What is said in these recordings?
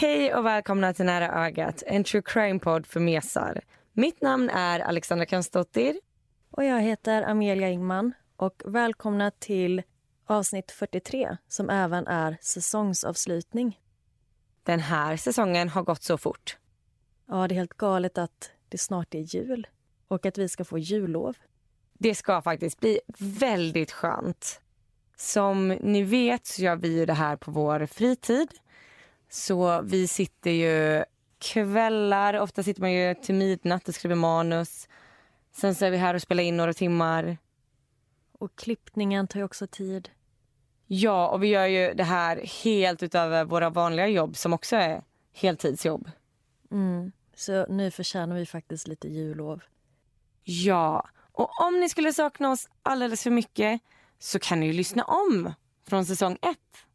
Hej och välkomna till Nära ögat, en true crime-podd för mesar. Mitt namn är Alexandra Kansdottir. Och jag heter Amelia Ingman. Och välkomna till avsnitt 43 som även är säsongsavslutning. Den här säsongen har gått så fort. Ja, det är helt galet att det snart är jul och att vi ska få jullov. Det ska faktiskt bli väldigt skönt. Som ni vet så gör vi det här på vår fritid. Så vi sitter ju kvällar, ofta sitter man ju till midnatt och skriver manus. Sen så är vi här och spelar in några timmar. Och klippningen tar ju också tid. Ja, och vi gör ju det här helt utöver våra vanliga jobb som också är heltidsjobb. Mm. Så nu förtjänar vi faktiskt lite jullov. Ja, och om ni skulle sakna oss alldeles för mycket så kan ni ju lyssna om från säsong ett.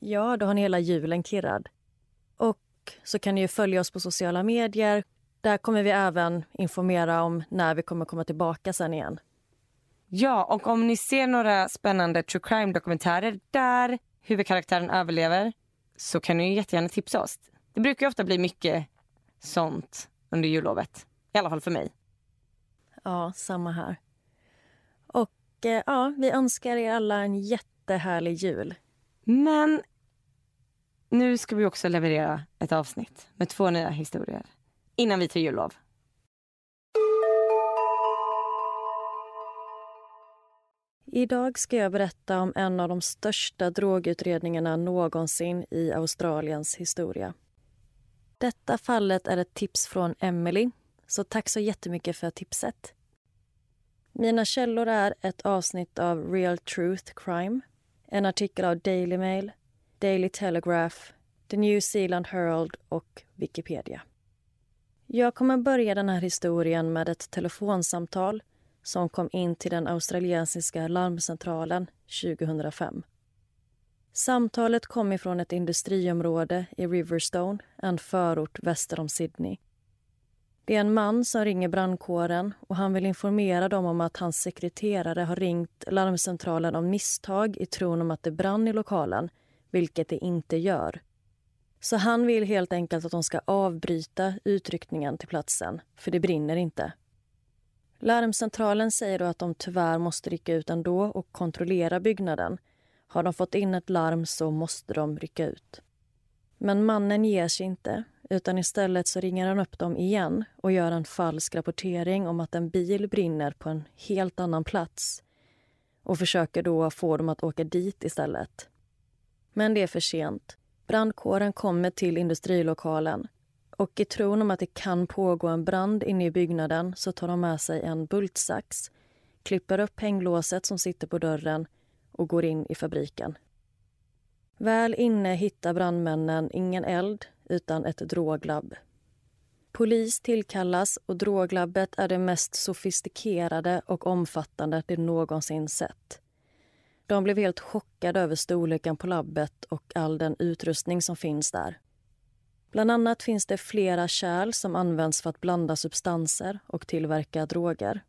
Ja, då har ni hela julen kirrad. Och så kan ni ju följa oss på sociala medier. Där kommer vi även informera om när vi kommer komma tillbaka sen igen. Ja, och om ni ser några spännande true crime-dokumentärer där huvudkaraktären överlever så kan ni jättegärna tipsa oss. Det brukar ofta bli mycket sånt under jullovet. I alla fall för mig. Ja, samma här. Och eh, ja, vi önskar er alla en jättehärlig jul. Men nu ska vi också leverera ett avsnitt med två nya historier innan vi tar jullov. Idag ska jag berätta om en av de största drogutredningarna någonsin i Australiens historia. Detta fallet är ett tips från Emily, så tack så jättemycket för tipset. Mina källor är ett avsnitt av Real Truth Crime, en artikel av Daily Mail, Daily Telegraph, The New Zealand Herald och Wikipedia. Jag kommer börja den här historien med ett telefonsamtal som kom in till den australiensiska larmcentralen 2005. Samtalet kom ifrån ett industriområde i Riverstone, en förort väster om Sydney. Det är en man som ringer brandkåren och han vill informera dem om att hans sekreterare har ringt larmcentralen av misstag i tron om att det brann i lokalen, vilket det inte gör. Så han vill helt enkelt att de ska avbryta utryckningen till platsen, för det brinner inte. Larmcentralen säger då att de tyvärr måste rycka ut ändå och kontrollera byggnaden. Har de fått in ett larm så måste de rycka ut. Men mannen ger sig inte, utan istället så ringer han upp dem igen och gör en falsk rapportering om att en bil brinner på en helt annan plats och försöker då få dem att åka dit istället. Men det är för sent. Brandkåren kommer till industrilokalen och i tron om att det kan pågå en brand inne i byggnaden så tar de med sig en bultsax, klipper upp hänglåset som sitter på dörren och går in i fabriken. Väl inne hittar brandmännen ingen eld utan ett droglabb. Polis tillkallas och droglabbet är det mest sofistikerade och omfattande de någonsin sett. De blev helt chockade över storleken på labbet och all den utrustning som finns där. Bland annat finns det flera kärl som används för att blanda substanser och tillverka droger.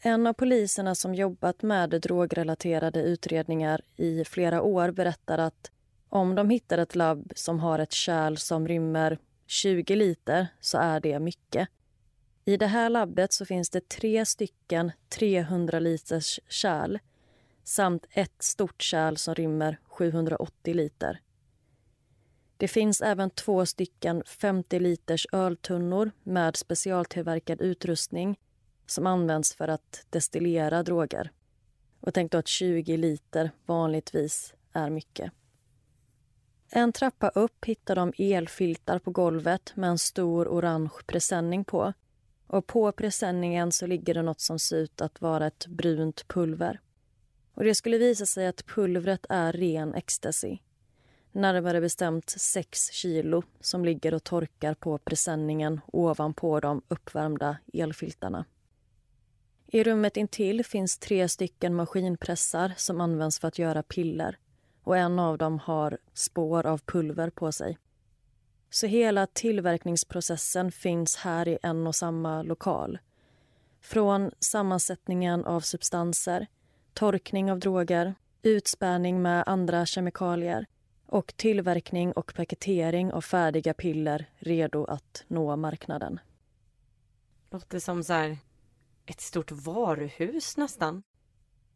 En av poliserna som jobbat med drogrelaterade utredningar i flera år berättar att om de hittar ett labb som har ett kärl som rymmer 20 liter så är det mycket. I det här labbet så finns det tre stycken 300 liters kärl samt ett stort kärl som rymmer 780 liter. Det finns även två stycken 50 liters öltunnor med specialtillverkad utrustning som används för att destillera droger. Och tänk då att 20 liter vanligtvis är mycket. En trappa upp hittar de elfiltar på golvet med en stor orange presenning på. Och på presenningen så ligger det något som ser ut att vara ett brunt pulver. Och det skulle visa sig att pulvret är ren ecstasy. Närmare bestämt 6 kilo som ligger och torkar på presenningen ovanpå de uppvärmda elfiltarna. I rummet intill finns tre stycken maskinpressar som används för att göra piller och en av dem har spår av pulver på sig. Så hela tillverkningsprocessen finns här i en och samma lokal. Från sammansättningen av substanser, torkning av droger, utspärrning med andra kemikalier och tillverkning och paketering av färdiga piller redo att nå marknaden. Låter som så här ett stort varuhus nästan.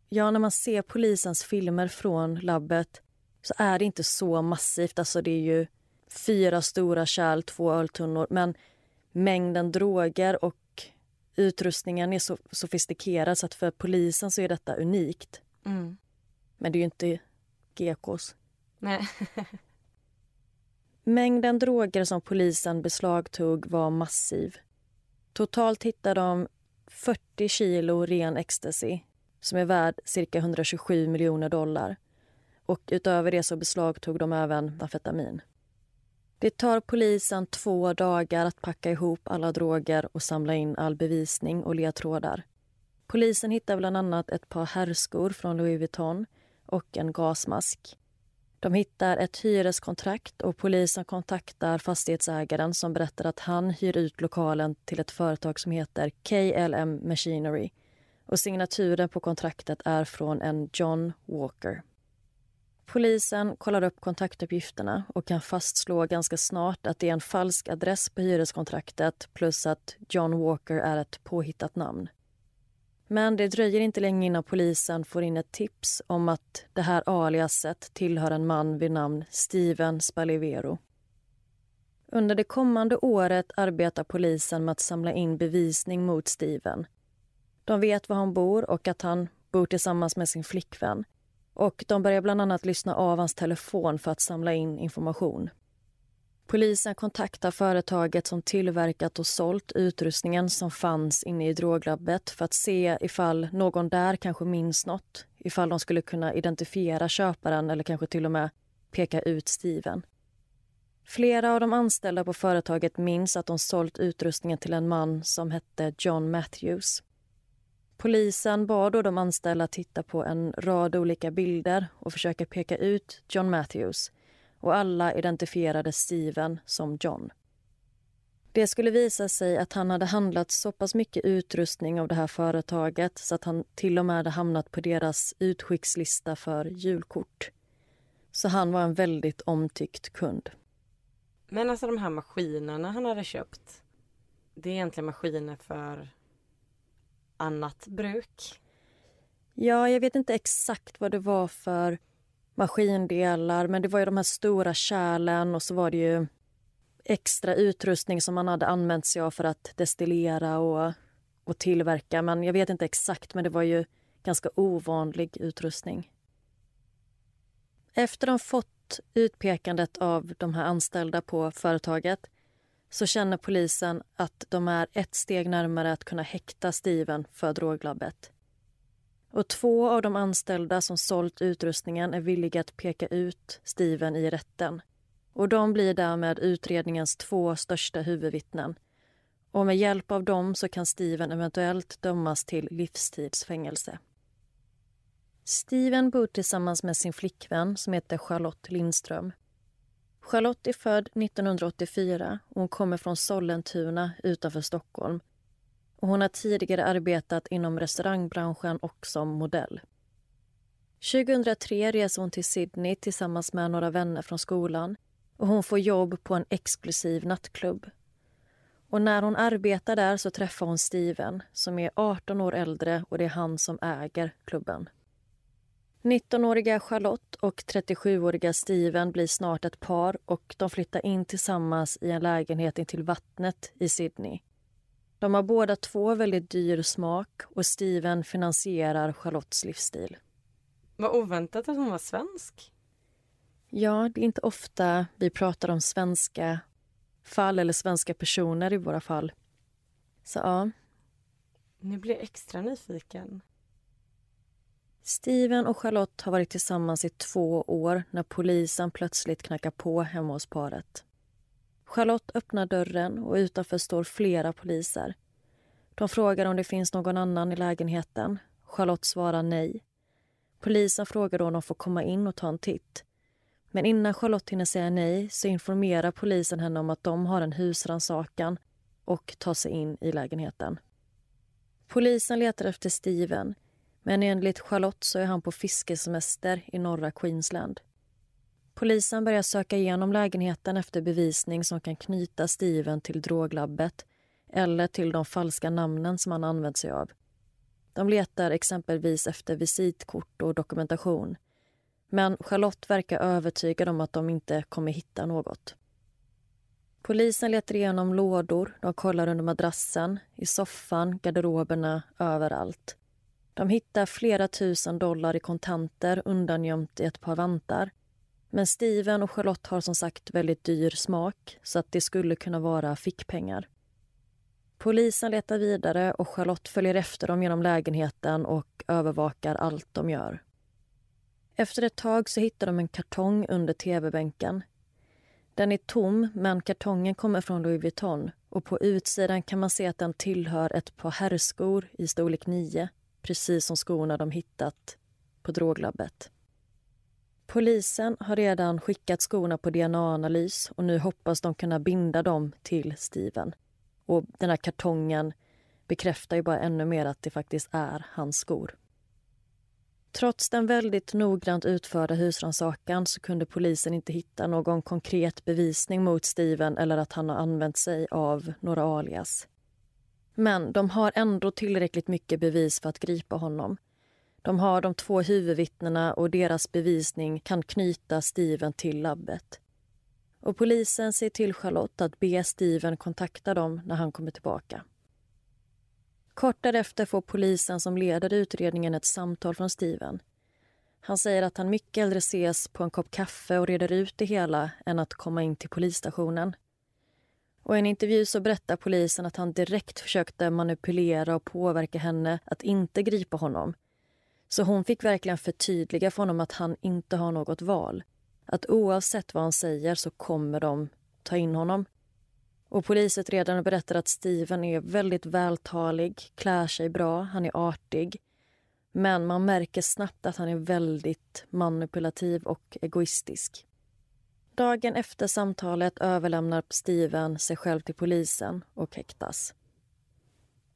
Ja, när man ser polisens filmer från labbet så är det inte så massivt. Alltså det är ju fyra stora kärl, två öltunnor. Men mängden droger och utrustningen är så sofistikerad så att för polisen så är detta unikt. Mm. Men det är ju inte gekos. Nej. Mängden droger som polisen beslagtog var massiv. Totalt hittade de 40 kilo ren ecstasy som är värd cirka 127 miljoner dollar. Och utöver det så beslagtog de även amfetamin. Det tar polisen två dagar att packa ihop alla droger och samla in all bevisning och ledtrådar. Polisen hittar bland annat ett par herrskor från Louis Vuitton och en gasmask. De hittar ett hyreskontrakt och polisen kontaktar fastighetsägaren som berättar att han hyr ut lokalen till ett företag som heter KLM Machinery. Och signaturen på kontraktet är från en John Walker. Polisen kollar upp kontaktuppgifterna och kan fastslå ganska snart att det är en falsk adress på hyreskontraktet plus att John Walker är ett påhittat namn. Men det dröjer inte länge innan polisen får in ett tips om att det här aliaset tillhör en man vid namn Steven Spalivero. Under det kommande året arbetar polisen med att samla in bevisning mot Steven. De vet var han bor och att han bor tillsammans med sin flickvän. Och De börjar bland annat lyssna av hans telefon för att samla in information. Polisen kontaktar företaget som tillverkat och sålt utrustningen som fanns inne i droglabbet för att se ifall någon där kanske minns nåt. Ifall de skulle kunna identifiera köparen eller kanske till och med peka ut Steven. Flera av de anställda på företaget minns att de sålt utrustningen till en man som hette John Matthews. Polisen bad då de anställda titta på en rad olika bilder och försöka peka ut John Matthews och alla identifierade Steven som John. Det skulle visa sig att han hade handlat så pass mycket utrustning av det här företaget så att han till och med hade hamnat på deras utskickslista för julkort. Så han var en väldigt omtyckt kund. Men alltså de här maskinerna han hade köpt. Det är egentligen maskiner för annat bruk? Ja, jag vet inte exakt vad det var för maskindelar men det var ju de här stora kärlen och så var det ju extra utrustning som man hade använt sig av för att destillera och, och tillverka. Men jag vet inte exakt, men det var ju ganska ovanlig utrustning. Efter de fått utpekandet av de här anställda på företaget så känner polisen att de är ett steg närmare att kunna häkta Steven för droglabbet. Och två av de anställda som sålt utrustningen är villiga att peka ut Steven i rätten. Och de blir därmed utredningens två största huvudvittnen. Och med hjälp av dem så kan Steven eventuellt dömas till livstidsfängelse. Steven bor tillsammans med sin flickvän som heter Charlotte Lindström. Charlotte är född 1984 och hon kommer från Sollentuna utanför Stockholm och hon har tidigare arbetat inom restaurangbranschen och som modell. 2003 reser hon till Sydney tillsammans med några vänner från skolan och hon får jobb på en exklusiv nattklubb. Och när hon arbetar där så träffar hon Steven som är 18 år äldre och det är han som äger klubben. 19-åriga Charlotte och 37-åriga Steven blir snart ett par och de flyttar in tillsammans i en lägenhet intill vattnet i Sydney. De har båda två väldigt dyr smak och Steven finansierar Charlottes livsstil. Vad oväntat att hon var svensk. Ja, det är inte ofta vi pratar om svenska fall eller svenska personer i våra fall. Så ja. Nu blir jag extra nyfiken. Steven och Charlotte har varit tillsammans i två år när polisen plötsligt knackar på hemma hos paret. Charlotte öppnar dörren och utanför står flera poliser. De frågar om det finns någon annan i lägenheten. Charlotte svarar nej. Polisen frågar då om de får komma in och ta en titt. Men innan Charlotte hinner säga nej så informerar polisen henne om att de har en husrannsakan och tar sig in i lägenheten. Polisen letar efter Steven men enligt Charlotte så är han på fiskesemester i norra Queensland. Polisen börjar söka igenom lägenheten efter bevisning som kan knyta Steven till droglabbet eller till de falska namnen som han använt sig av. De letar exempelvis efter visitkort och dokumentation. Men Charlotte verkar övertygad om att de inte kommer hitta något. Polisen letar igenom lådor, de kollar under madrassen, i soffan, garderoberna, överallt. De hittar flera tusen dollar i kontanter undangömt i ett par vantar. Men Steven och Charlotte har som sagt väldigt dyr smak så att det skulle kunna vara fickpengar. Polisen letar vidare och Charlotte följer efter dem genom lägenheten och övervakar allt de gör. Efter ett tag så hittar de en kartong under tv-bänken. Den är tom, men kartongen kommer från Louis Vuitton och på utsidan kan man se att den tillhör ett par herrskor i storlek 9 precis som skorna de hittat på droglabbet. Polisen har redan skickat skorna på DNA-analys och nu hoppas de kunna binda dem till Steven. Och den här kartongen bekräftar ju bara ännu mer att det faktiskt är hans skor. Trots den väldigt noggrant utförda husrannsakan så kunde polisen inte hitta någon konkret bevisning mot Steven eller att han har använt sig av några alias. Men de har ändå tillräckligt mycket bevis för att gripa honom. De har de två huvudvittnena och deras bevisning kan knyta Steven till labbet. Och polisen ser till Charlotte att be Steven kontakta dem när han kommer tillbaka. Kort därefter får polisen som leder utredningen ett samtal från Steven. Han säger att han mycket hellre ses på en kopp kaffe och reder ut det hela än att komma in till polisstationen. Och I en intervju så berättar polisen att han direkt försökte manipulera och påverka henne att inte gripa honom. Så hon fick verkligen förtydliga för honom att han inte har något val. Att oavsett vad han säger så kommer de ta in honom. Och Polisutredaren berättar att Steven är väldigt vältalig, klär sig bra, han är artig. Men man märker snabbt att han är väldigt manipulativ och egoistisk. Dagen efter samtalet överlämnar Steven sig själv till polisen och häktas.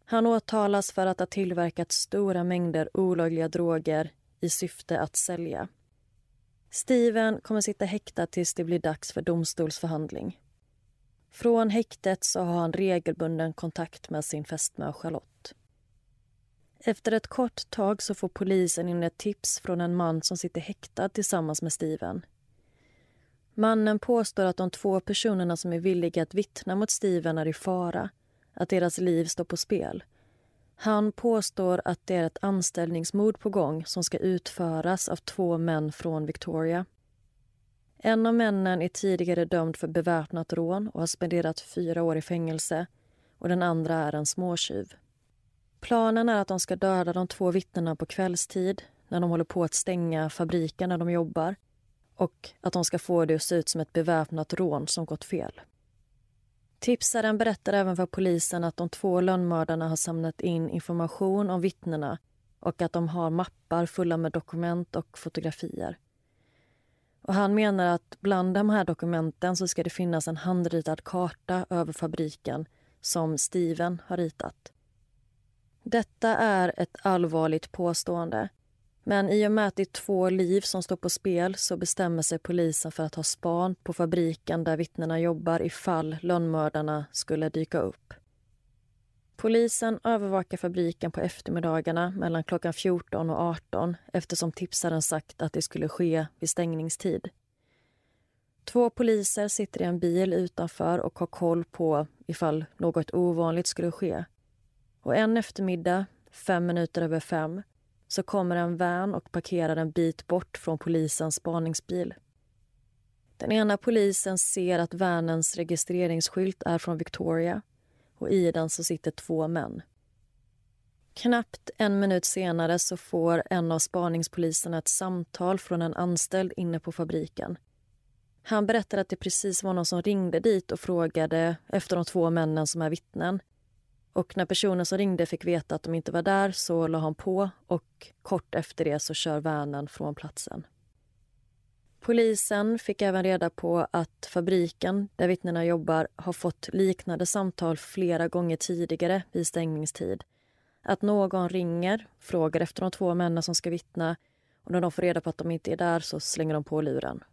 Han åtalas för att ha tillverkat stora mängder olagliga droger i syfte att sälja. Steven kommer sitta häktad tills det blir dags för domstolsförhandling. Från häktet så har han regelbunden kontakt med sin fästmö Charlotte. Efter ett kort tag så får polisen in ett tips från en man som sitter häktad tillsammans med Steven. Mannen påstår att de två personerna som är villiga att vittna mot Steven är i fara, att deras liv står på spel. Han påstår att det är ett anställningsmord på gång som ska utföras av två män från Victoria. En av männen är tidigare dömd för beväpnat rån och har spenderat fyra år i fängelse och den andra är en småtjuv. Planen är att de ska döda de två vittnena på kvällstid när de håller på att stänga fabriken där de jobbar och att de ska få det att se ut som ett beväpnat rån som gått fel. Tipsaren berättar även för polisen att de två lönnmördarna har samlat in information om vittnena och att de har mappar fulla med dokument och fotografier. Och han menar att bland de här dokumenten så ska det finnas en handritad karta över fabriken som Steven har ritat. Detta är ett allvarligt påstående men i och med att det är två liv som står på spel så bestämmer sig polisen för att ha span på fabriken där vittnena jobbar ifall lönnmördarna skulle dyka upp. Polisen övervakar fabriken på eftermiddagarna mellan klockan 14 och 18 eftersom tipsaren sagt att det skulle ske vid stängningstid. Två poliser sitter i en bil utanför och har koll på ifall något ovanligt skulle ske. Och en eftermiddag, fem minuter över fem, så kommer en van och parkerar en bit bort från polisens spaningsbil. Den ena polisen ser att vanens registreringsskylt är från Victoria och i den så sitter två män. Knappt en minut senare så får en av spaningspoliserna ett samtal från en anställd inne på fabriken. Han berättar att det precis var någon som ringde dit och frågade efter de två männen som är vittnen. Och när personen som ringde fick veta att de inte var där så la han på och kort efter det så kör vanen från platsen. Polisen fick även reda på att fabriken där vittnena jobbar har fått liknande samtal flera gånger tidigare vid stängningstid. Att någon ringer, frågar efter de två männen som ska vittna och när de får reda på att de inte är där så slänger de på luren.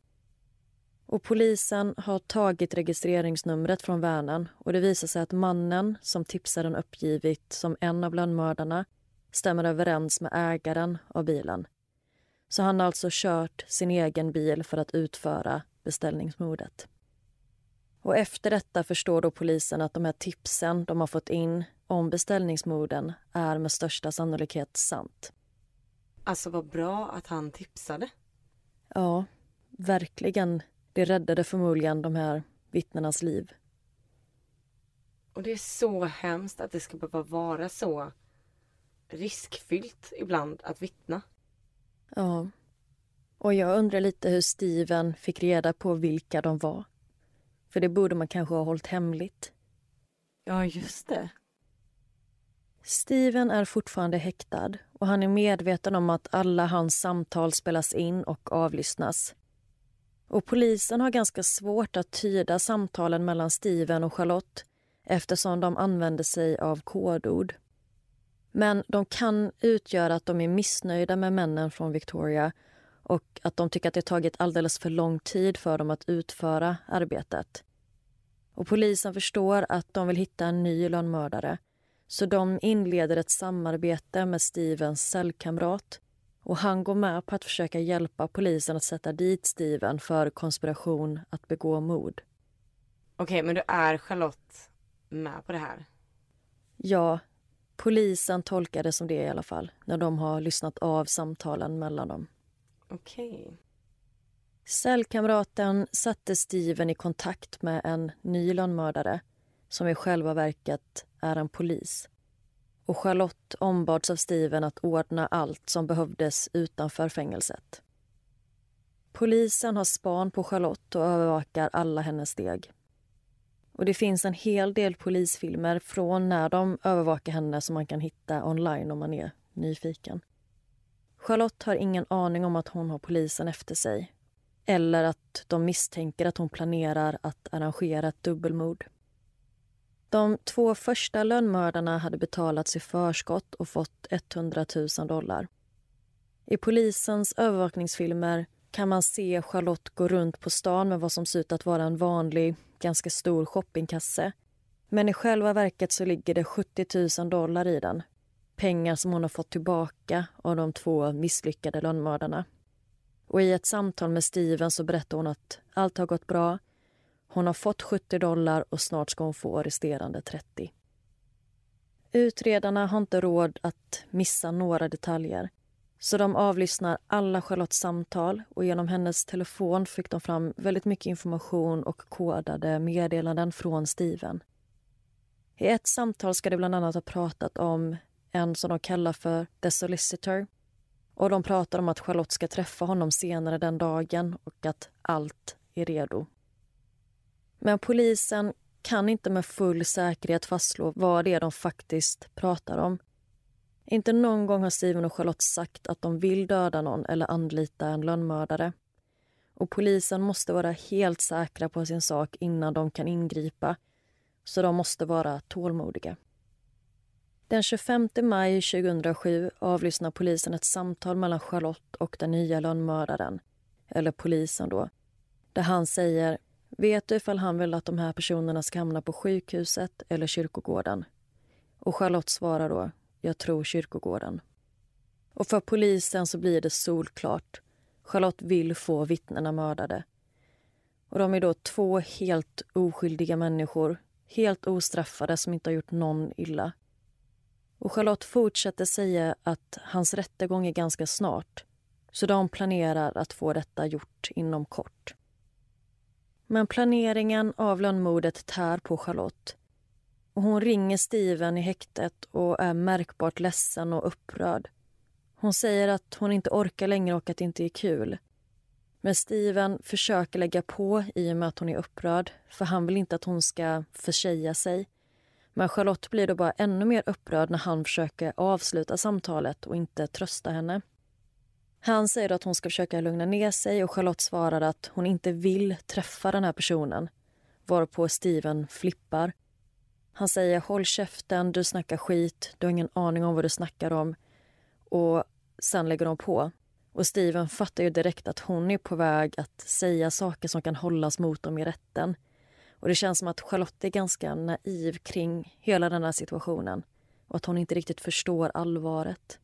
Och polisen har tagit registreringsnumret från vanen och det visar sig att mannen som tipsaren uppgivit som en av lönnmördarna stämmer överens med ägaren av bilen. Så han har alltså kört sin egen bil för att utföra beställningsmordet. Och efter detta förstår då polisen att de här tipsen de har fått in om beställningsmorden är med största sannolikhet sant. Alltså vad bra att han tipsade. Ja, verkligen. Det räddade förmodligen de här vittnenas liv. Och det är så hemskt att det ska behöva vara så riskfyllt ibland att vittna. Ja. Och jag undrar lite hur Steven fick reda på vilka de var. För det borde man kanske ha hållit hemligt. Ja, just det. Steven är fortfarande häktad och han är medveten om att alla hans samtal spelas in och avlyssnas. Och polisen har ganska svårt att tyda samtalen mellan Steven och Charlotte eftersom de använder sig av kodord. Men de kan utgöra att de är missnöjda med männen från Victoria och att de tycker att det tagit alldeles för lång tid för dem att utföra arbetet. Och polisen förstår att de vill hitta en ny lönnmördare så de inleder ett samarbete med Stevens cellkamrat och han går med på att försöka hjälpa polisen att sätta dit Steven för konspiration att begå mord. Okej, men då är Charlotte med på det här? Ja, polisen tolkar det som det i alla fall när de har lyssnat av samtalen mellan dem. Okej. Cellkamraten satte Steven i kontakt med en ny lönnmördare som i själva verket är en polis. Och Charlotte ombads av Steven att ordna allt som behövdes utanför fängelset. Polisen har span på Charlotte och övervakar alla hennes steg. Och Det finns en hel del polisfilmer från när de övervakar henne som man kan hitta online om man är nyfiken. Charlotte har ingen aning om att hon har polisen efter sig eller att de misstänker att hon planerar att arrangera ett dubbelmord. De två första lönnmördarna hade betalats i förskott och fått 100 000 dollar. I polisens övervakningsfilmer kan man se Charlotte gå runt på stan med vad som ser ut att vara en vanlig, ganska stor shoppingkasse. Men i själva verket så ligger det 70 000 dollar i den. Pengar som hon har fått tillbaka av de två misslyckade lönnmördarna. Och i ett samtal med Steven så berättar hon att allt har gått bra hon har fått 70 dollar och snart ska hon få resterande 30. Utredarna har inte råd att missa några detaljer så de avlyssnar alla Charlottes samtal och genom hennes telefon fick de fram väldigt mycket information och kodade meddelanden från Steven. I ett samtal ska de bland annat ha pratat om en som de kallar för The Solicitor och de pratar om att Charlotte ska träffa honom senare den dagen och att allt är redo. Men polisen kan inte med full säkerhet fastslå vad det är de faktiskt pratar om. Inte någon gång har Steven och Charlotte sagt att de vill döda någon eller anlita en lönnmördare. Och polisen måste vara helt säkra på sin sak innan de kan ingripa. Så de måste vara tålmodiga. Den 25 maj 2007 avlyssnar polisen ett samtal mellan Charlotte och den nya lönnmördaren, eller polisen då, där han säger Vet du ifall han vill att de här personerna ska hamna på sjukhuset eller kyrkogården? Och Charlotte svarar då, jag tror kyrkogården. Och för polisen så blir det solklart. Charlotte vill få vittnena mördade. Och de är då två helt oskyldiga människor, helt ostraffade som inte har gjort någon illa. Och Charlotte fortsätter säga att hans rättegång är ganska snart så de planerar att få detta gjort inom kort. Men planeringen av lönnmordet tär på Charlotte. Och hon ringer Steven i häktet och är märkbart ledsen och upprörd. Hon säger att hon inte orkar längre och att det inte är kul. Men Steven försöker lägga på i och med att hon är upprörd för han vill inte att hon ska försäga sig. Men Charlotte blir då bara ännu mer upprörd när han försöker avsluta samtalet och inte trösta henne. Han säger att hon ska försöka lugna ner sig och Charlotte svarar att hon inte vill träffa den här personen varpå Steven flippar. Han säger håll käften, du snackar skit, du har ingen aning om vad du snackar om. Och sen lägger de på. Och Steven fattar ju direkt att hon är på väg att säga saker som kan hållas mot dem i rätten. Och det känns som att Charlotte är ganska naiv kring hela den här situationen och att hon inte riktigt förstår allvaret.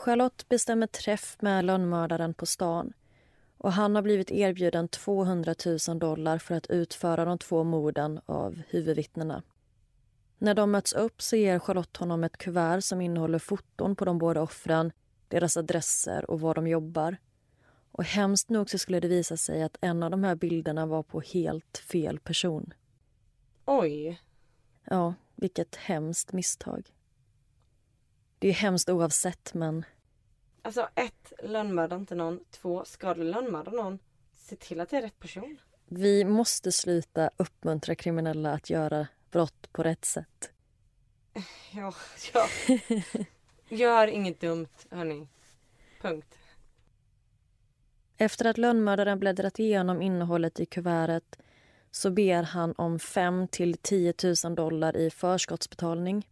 Charlotte bestämmer träff med lönnmördaren på stan och han har blivit erbjuden 200 000 dollar för att utföra de två morden av huvudvittnena. När de möts upp så ger Charlotte honom ett kuvert som innehåller foton på de båda offren, deras adresser och var de jobbar. Och hemskt nog så skulle det visa sig att en av de här bilderna var på helt fel person. Oj. Ja, vilket hemskt misstag. Det är hemskt oavsett, men... Alltså ett, lönnmörda inte någon. Två, ska du lönnmörda någon, se till att det är rätt person. Vi måste sluta uppmuntra kriminella att göra brott på rätt sätt. Ja, ja. Gör inget dumt, hörni. Punkt. Efter att lönnmördaren bläddrat igenom innehållet i kuvertet så ber han om 5 till 10 000 dollar i förskottsbetalning.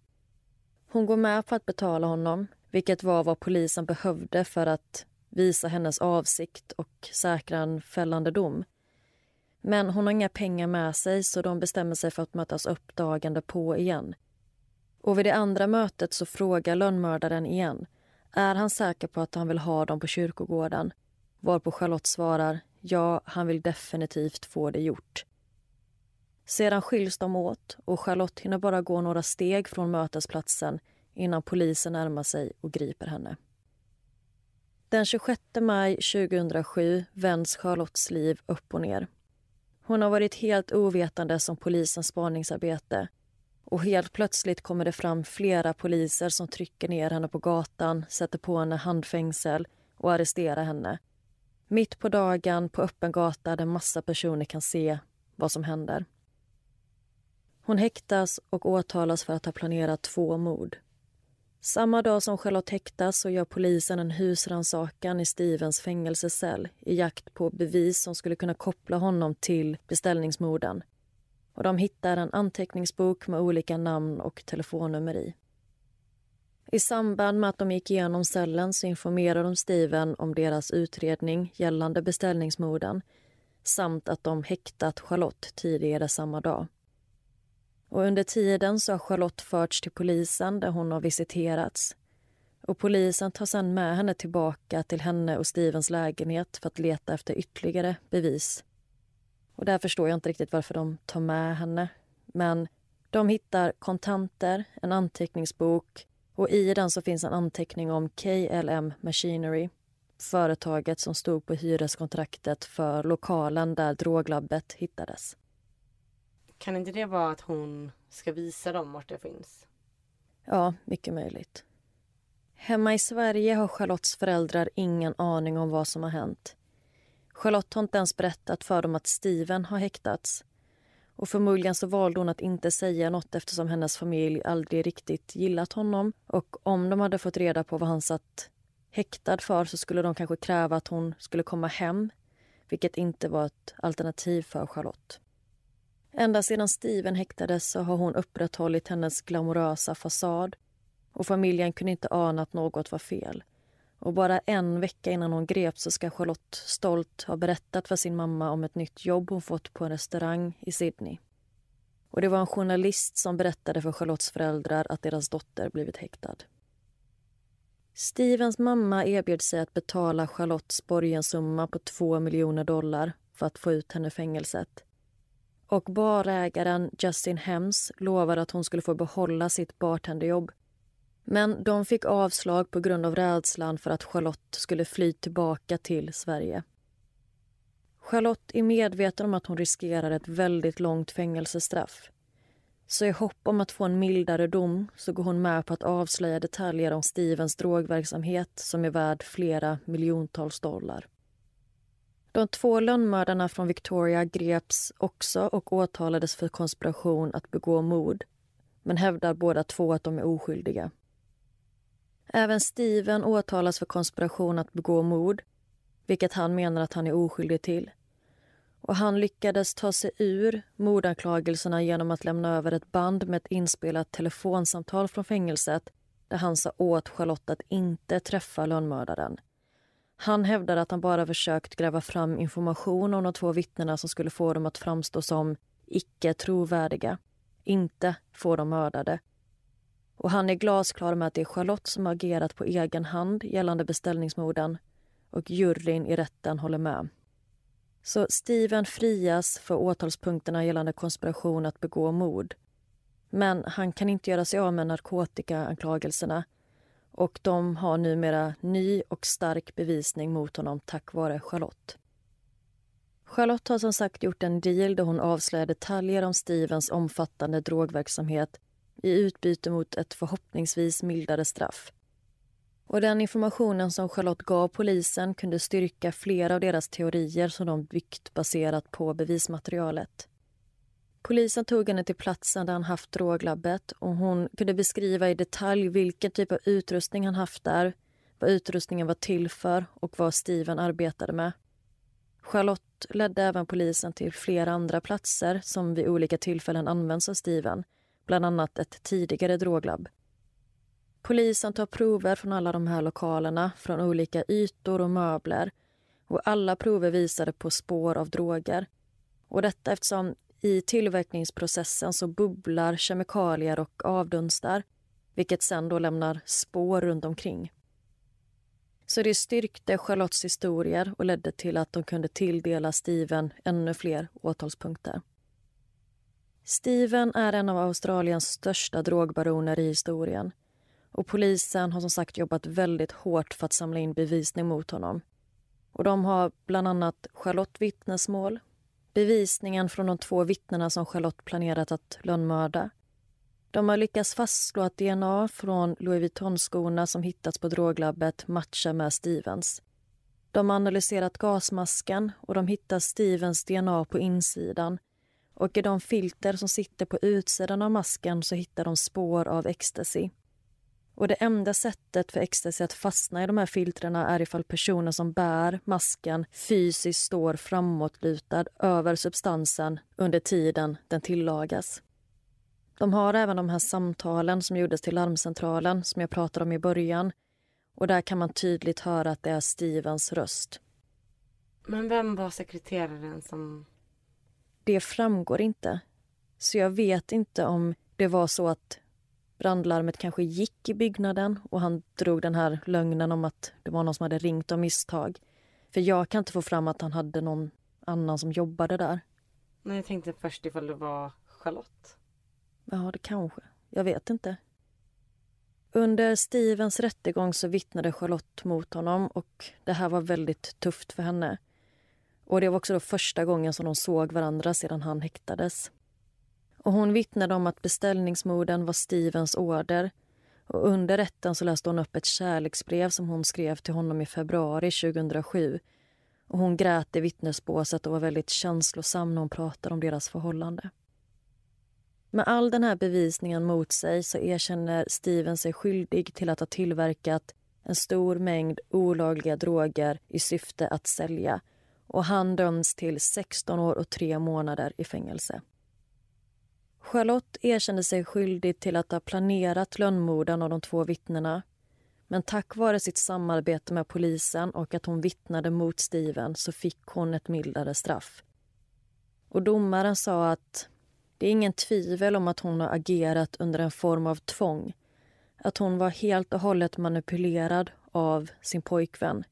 Hon går med på att betala honom, vilket var vad polisen behövde för att visa hennes avsikt och säkra en fällande dom. Men hon har inga pengar med sig så de bestämmer sig för att mötas upp dagen därpå igen. Och vid det andra mötet så frågar lönnmördaren igen. Är han säker på att han vill ha dem på kyrkogården? Varpå Charlotte svarar ja, han vill definitivt få det gjort. Sedan skiljs de åt och Charlotte hinner bara gå några steg från mötesplatsen innan polisen närmar sig och griper henne. Den 26 maj 2007 vänds Charlottes liv upp och ner. Hon har varit helt ovetande om polisens spaningsarbete och helt plötsligt kommer det fram flera poliser som trycker ner henne på gatan, sätter på henne handfängsel och arresterar henne. Mitt på dagen på öppen gata där massa personer kan se vad som händer. Hon häktas och åtalas för att ha planerat två mord. Samma dag som Charlotte häktas så gör polisen en husrannsakan i Stevens fängelsecell i jakt på bevis som skulle kunna koppla honom till beställningsmorden. Och de hittar en anteckningsbok med olika namn och telefonnummer i. I samband med att de gick igenom cellen så informerar de Steven om deras utredning gällande beställningsmorden samt att de häktat Charlotte tidigare samma dag. Och under tiden så har Charlotte förts till polisen där hon har visiterats. Och polisen tar sen med henne tillbaka till henne och Stevens lägenhet för att leta efter ytterligare bevis. Och där förstår jag inte riktigt varför de tar med henne. Men de hittar kontanter, en anteckningsbok och i den så finns en anteckning om KLM Machinery företaget som stod på hyreskontraktet för lokalen där droglabbet hittades. Kan inte det vara att hon ska visa dem vart det finns? Ja, mycket möjligt. Hemma i Sverige har Charlottes föräldrar ingen aning om vad som har hänt. Charlotte har inte ens berättat för dem att Steven har häktats. Och förmodligen så valde hon att inte säga något eftersom hennes familj aldrig riktigt gillat honom. Och om de hade fått reda på vad han satt häktad för så skulle de kanske kräva att hon skulle komma hem vilket inte var ett alternativ för Charlotte. Ända sedan Steven häktades så har hon upprätthållit hennes glamorösa fasad och familjen kunde inte ana att något var fel. Och bara en vecka innan hon greps så ska Charlotte stolt ha berättat för sin mamma om ett nytt jobb hon fått på en restaurang i Sydney. Och det var en journalist som berättade för Charlottes föräldrar att deras dotter blivit häktad. Stevens mamma erbjöd sig att betala Charlottes borgensumma på två miljoner dollar för att få ut henne ur fängelset och barägaren Justin Hems lovade att hon skulle få behålla sitt bartenderjobb. Men de fick avslag på grund av rädslan för att Charlotte skulle fly tillbaka till Sverige. Charlotte är medveten om att hon riskerar ett väldigt långt fängelsestraff. Så i hopp om att få en mildare dom så går hon med på att avslöja detaljer om Stevens drogverksamhet som är värd flera miljontals dollar. De två lönnmördarna från Victoria greps också och åtalades för konspiration att begå mord men hävdar båda två att de är oskyldiga. Även Steven åtalas för konspiration att begå mord vilket han menar att han är oskyldig till. Och Han lyckades ta sig ur mordanklagelserna genom att lämna över ett band med ett inspelat telefonsamtal från fängelset där han sa åt Charlotte att inte träffa lönnmördaren. Han hävdar att han bara försökt gräva fram information om de två vittnena som skulle få dem att framstå som icke trovärdiga, inte få dem mördade. Och han är glasklar med att det är Charlotte som agerat på egen hand gällande beställningsmorden och juryn i rätten håller med. Så Steven frias för åtalspunkterna gällande konspiration att begå mord. Men han kan inte göra sig av med narkotikaanklagelserna och de har numera ny och stark bevisning mot honom tack vare Charlotte. Charlotte har som sagt gjort en deal där hon avslöjar detaljer om Stevens omfattande drogverksamhet i utbyte mot ett förhoppningsvis mildare straff. Och Den informationen som Charlotte gav polisen kunde styrka flera av deras teorier som de byggt baserat på bevismaterialet. Polisen tog henne till platsen där han haft droglabbet och hon kunde beskriva i detalj vilken typ av utrustning han haft där, vad utrustningen var till för och vad Steven arbetade med. Charlotte ledde även polisen till flera andra platser som vid olika tillfällen används av Steven, bland annat ett tidigare droglabb. Polisen tar prover från alla de här lokalerna, från olika ytor och möbler. Och Alla prover visade på spår av droger. Och Detta eftersom i tillverkningsprocessen så bubblar kemikalier och avdunstar vilket sen då lämnar spår runt omkring. Så det styrkte Charlottes historier och ledde till att de kunde tilldela Steven ännu fler åtalspunkter. Steven är en av Australiens största drogbaroner i historien. Och polisen har som sagt jobbat väldigt hårt för att samla in bevisning mot honom. Och de har bland annat Charlotte vittnesmål, bevisningen från de två vittnena som Charlotte planerat att lönnmörda. De har lyckats fastslå att DNA från Louis Vuitton-skorna som hittats på droglabbet matchar med Stevens. De har analyserat gasmasken och de hittar Stevens DNA på insidan. Och i de filter som sitter på utsidan av masken så hittar de spår av ecstasy. Och det enda sättet för ecstasy att fastna i de här filtrerna är ifall personen som bär masken fysiskt står framåtlutad över substansen under tiden den tillagas. De har även de här samtalen som gjordes till larmcentralen som jag pratade om i början. Och där kan man tydligt höra att det är Stevens röst. Men vem var sekreteraren som... Det framgår inte. Så jag vet inte om det var så att brandlarmet kanske gick i byggnaden och han drog den här lögnen om att det var någon som hade ringt av misstag. För jag kan inte få fram att han hade någon annan som jobbade där. Nej, jag tänkte först ifall det var Charlotte. Ja, det kanske. Jag vet inte. Under Stevens rättegång så vittnade Charlotte mot honom och det här var väldigt tufft för henne. Och Det var också första gången som de såg varandra sedan han häktades. Och hon vittnade om att beställningsmorden var Stevens order. Och under rätten så läste hon upp ett kärleksbrev som hon skrev till honom i februari 2007. Och hon grät i vittnesbåset och var väldigt känslosam när hon pratade om deras förhållande. Med all den här bevisningen mot sig så erkänner Steven sig skyldig till att ha tillverkat en stor mängd olagliga droger i syfte att sälja och han döms till 16 år och tre månader i fängelse. Charlotte erkände sig skyldig till att ha planerat lönnmorden av de två vittnena. Men tack vare sitt samarbete med polisen och att hon vittnade mot Steven så fick hon ett mildare straff. Och domaren sa att det är ingen tvivel om att hon har agerat under en form av tvång. Att hon var helt och hållet manipulerad av sin pojkvän.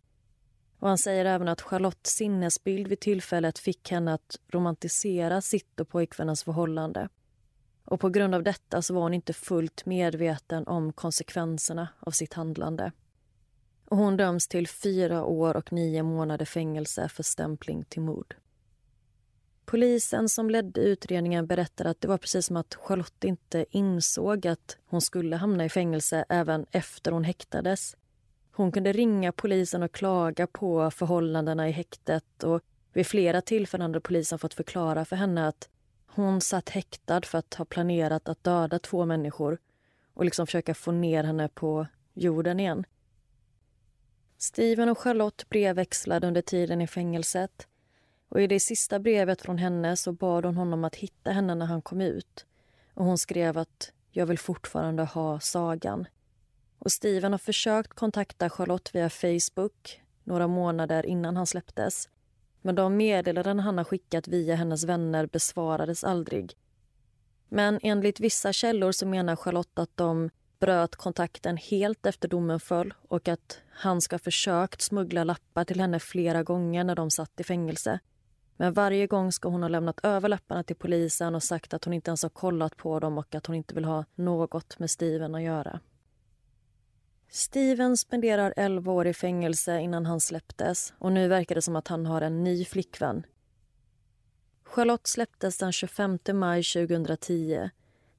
Och han säger även att Charlottes sinnesbild vid tillfället fick henne att romantisera sitt och pojkvännens förhållande. Och på grund av detta så var hon inte fullt medveten om konsekvenserna av sitt handlande. Och hon döms till fyra år och nio månader fängelse för stämpling till mord. Polisen som ledde utredningen berättade att det var precis som att Charlotte inte insåg att hon skulle hamna i fängelse även efter hon häktades. Hon kunde ringa polisen och klaga på förhållandena i häktet och vid flera tillfällen hade polisen fått förklara för henne att hon satt häktad för att ha planerat att döda två människor och liksom försöka få ner henne på jorden igen. Steven och Charlotte brevväxlade under tiden i fängelset. Och I det sista brevet från henne så bad hon honom att hitta henne när han kom ut. Och Hon skrev att jag vill fortfarande ha sagan. Och Steven har försökt kontakta Charlotte via Facebook några månader innan han släpptes. Men de meddelanden han har skickat via hennes vänner besvarades aldrig. Men enligt vissa källor så menar Charlotte att de bröt kontakten helt efter domen föll och att han ska ha försökt smuggla lappar till henne flera gånger när de satt i fängelse. Men varje gång ska hon ha lämnat över lapparna till polisen och sagt att hon inte ens har kollat på dem och att hon inte vill ha något med Steven att göra. Steven spenderar 11 år i fängelse innan han släpptes och nu verkar det som att han har en ny flickvän. Charlotte släpptes den 25 maj 2010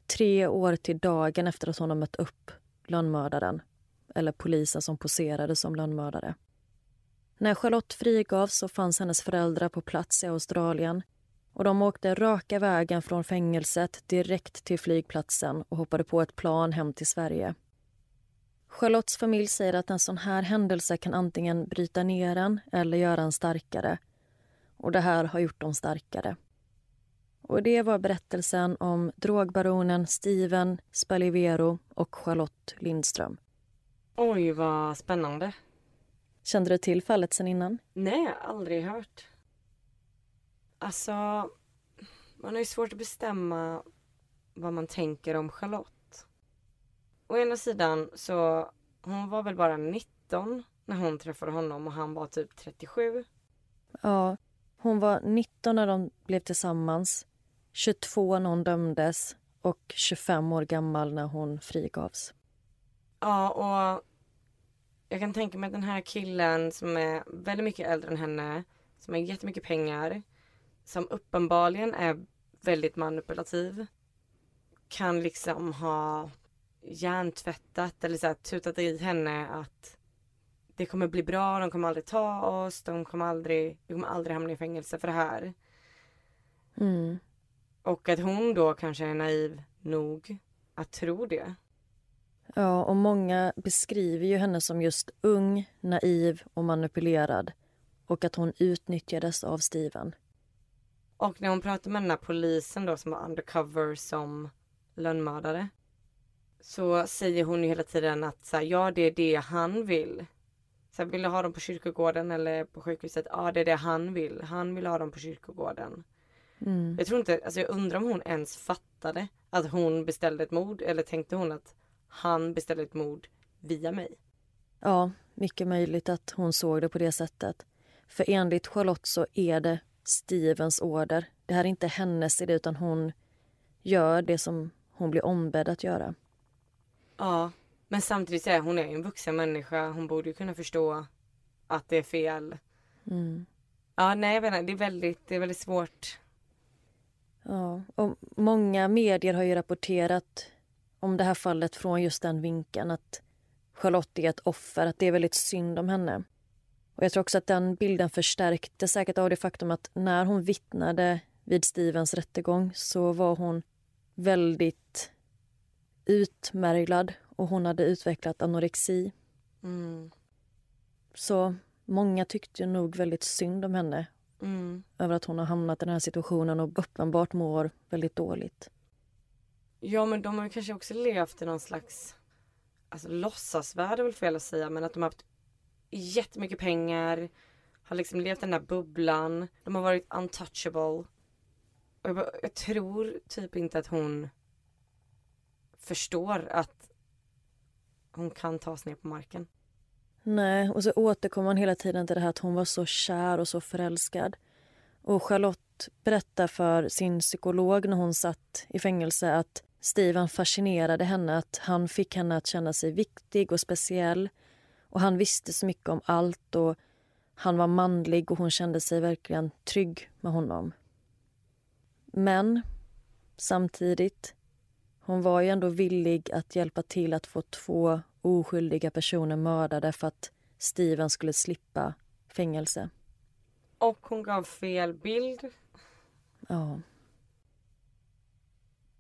tre år till dagen efter att hon har mött upp lönnmördaren eller polisen som poserade som lönnmördare. När Charlotte frigavs så fanns hennes föräldrar på plats i Australien och de åkte raka vägen från fängelset direkt till flygplatsen och hoppade på ett plan hem till Sverige. Charlottes familj säger att en sån här händelse kan antingen bryta ner en eller göra en starkare. Och det här har gjort dem starkare. Och det var berättelsen om drogbaronen Steven Spalivero och Charlotte Lindström. Oj, vad spännande. Kände du till fallet sen innan? Nej, aldrig hört. Alltså, man har ju svårt att bestämma vad man tänker om Charlotte. Å ena sidan så, hon var väl bara 19 när hon träffade honom och han var typ 37. Ja, hon var 19 när de blev tillsammans. 22 när hon dömdes och 25 år gammal när hon frigavs. Ja, och jag kan tänka mig att den här killen som är väldigt mycket äldre än henne, som har jättemycket pengar, som uppenbarligen är väldigt manipulativ, kan liksom ha hjärntvättat eller så här, tutat i henne att det kommer bli bra, de kommer aldrig ta oss, de kommer aldrig, vi kommer aldrig hamna i fängelse för det här. Mm. Och att hon då kanske är naiv nog att tro det. Ja, och många beskriver ju henne som just ung, naiv och manipulerad och att hon utnyttjades av Steven. Och när hon pratar med den här polisen då som var undercover som lönnmördare så säger hon ju hela tiden att så här, ja, det är det han vill. Så här, vill du ha dem på kyrkogården eller på sjukhuset? Ja, det är det han vill. Han vill ha dem på kyrkogården. Mm. Jag tror inte, alltså jag undrar om hon ens fattade att hon beställde ett mord eller tänkte hon att han beställde ett mord via mig? Ja, mycket möjligt att hon såg det på det sättet. För enligt Charlotte så är det Stevens order. Det här är inte hennes idé utan hon gör det som hon blir ombedd att göra. Ja, men samtidigt så är hon är en vuxen människa. Hon borde ju kunna förstå att det är fel. Mm. Ja, nej jag vet inte. Det är väldigt, det är väldigt svårt Ja, och många medier har ju rapporterat om det här fallet från just den vinkeln att Charlotte är ett offer, att det är väldigt synd om henne. Och Jag tror också att den bilden förstärktes säkert av det faktum att när hon vittnade vid Stevens rättegång så var hon väldigt utmärglad och hon hade utvecklat anorexi. Mm. Så många tyckte nog väldigt synd om henne Mm. Över att hon har hamnat i den här situationen och uppenbart mår väldigt dåligt. Ja men de har kanske också levt i någon slags Alltså låtsasvärld är väl fel att säga men att de har haft jättemycket pengar Har liksom levt i den där bubblan De har varit untouchable Och jag, bara, jag tror typ inte att hon Förstår att Hon kan tas ner på marken Nej, och så återkommer man hela tiden till det här att hon var så kär och så förälskad. Och Charlotte berättar för sin psykolog när hon satt i fängelse att Steven fascinerade henne, att han fick henne att känna sig viktig och speciell. Och Han visste så mycket om allt och han var manlig och hon kände sig verkligen trygg med honom. Men samtidigt, hon var ju ändå villig att hjälpa till att få två oskyldiga personer mördade för att Steven skulle slippa fängelse. Och hon gav fel bild. Ja.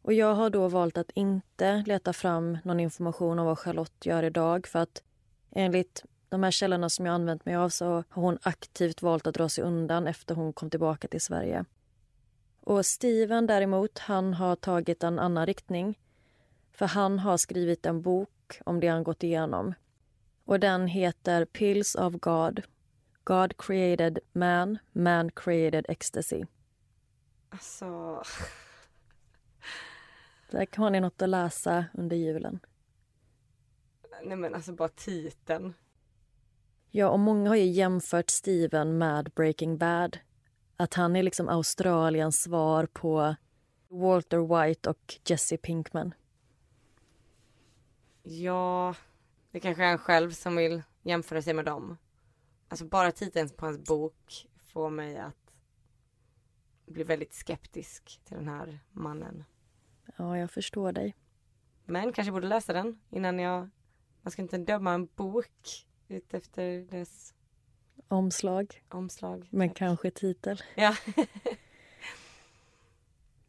Och jag har då valt att inte leta fram någon information om vad Charlotte gör idag för att enligt de här källorna som jag använt mig av så har hon aktivt valt att dra sig undan efter hon kom tillbaka till Sverige. Och Steven däremot, han har tagit en annan riktning. För han har skrivit en bok om det han gått igenom. Och den heter Pills of God. God created man, man created ecstasy. Alltså... Där har ni något att läsa under julen. Nej men alltså bara titeln. Ja, och många har ju jämfört Steven med Breaking Bad. Att han är liksom Australiens svar på Walter White och Jesse Pinkman. Ja, det kanske är han själv som vill jämföra sig med dem. Alltså bara titeln på hans bok får mig att bli väldigt skeptisk till den här mannen. Ja, jag förstår dig. Men kanske borde läsa den innan jag... Man ska inte döma en bok utefter dess Omslag, omslag. men Tack. kanske titel. Ja.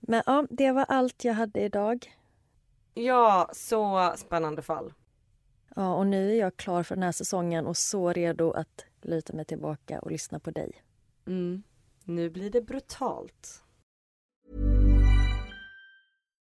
Men ja, det var allt jag hade idag. ja, så spännande fall. Ja, och nu är jag klar för den här säsongen och så redo att luta mig tillbaka och lyssna på dig. Mm. Nu blir det brutalt.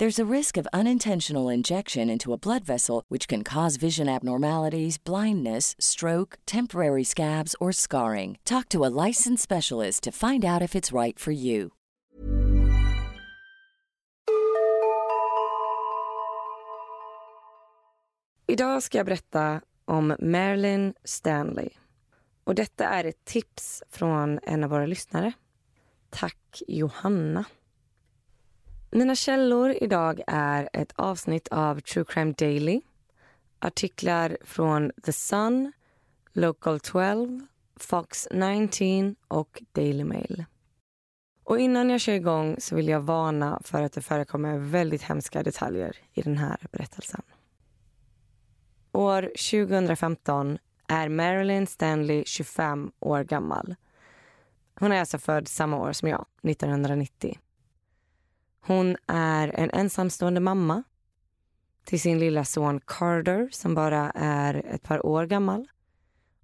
There's a risk of unintentional injection into a blood vessel, which can cause vision abnormalities, blindness, stroke, temporary scabs, or scarring. Talk to a licensed specialist to find out if it's right for you. Idag ska jag berätta om Marilyn Stanley. Och detta är ett tips från en av våra lyssnare. Tack Johanna. Mina källor idag är ett avsnitt av True Crime Daily, artiklar från The Sun, Local 12, Fox 19 och Daily Mail. Och innan jag kör igång så vill jag varna för att det förekommer väldigt hemska detaljer i den här berättelsen. År 2015 är Marilyn Stanley 25 år gammal. Hon är alltså född samma år som jag, 1990. Hon är en ensamstående mamma till sin lilla son Carter som bara är ett par år gammal.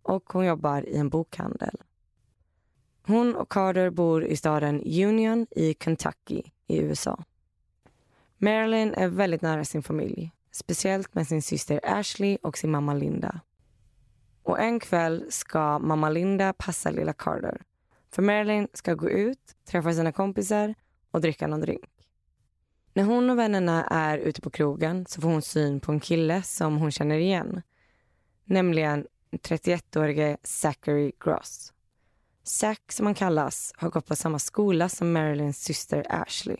Och hon jobbar i en bokhandel. Hon och Carter bor i staden Union i Kentucky i USA. Marilyn är väldigt nära sin familj. Speciellt med sin syster Ashley och sin mamma Linda. Och en kväll ska mamma Linda passa lilla Carter. För Marilyn ska gå ut, träffa sina kompisar och dricka någon drink. När hon och vännerna är ute på krogen så får hon syn på en kille som hon känner igen. Nämligen 31-årige Zachary Gross. Zack, som han kallas, har gått på samma skola som Marilyns syster Ashley.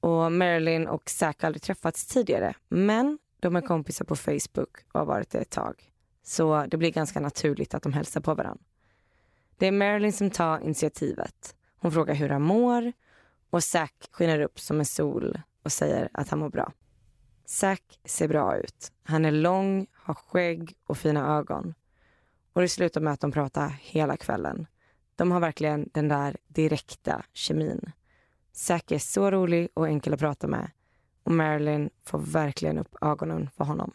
Och Marilyn och Zack har aldrig träffats tidigare, men de är kompisar på Facebook och har varit det ett tag. Så det blir ganska naturligt att de hälsar på varandra. Det är Marilyn som tar initiativet. Hon frågar hur han mår och Zack skiner upp som en sol och säger att han mår bra. Zack ser bra ut. Han är lång, har skägg och fina ögon. Och det slutar med att de pratar hela kvällen. De har verkligen den där direkta kemin. Zack är så rolig och enkel att prata med och Marilyn får verkligen upp ögonen för honom.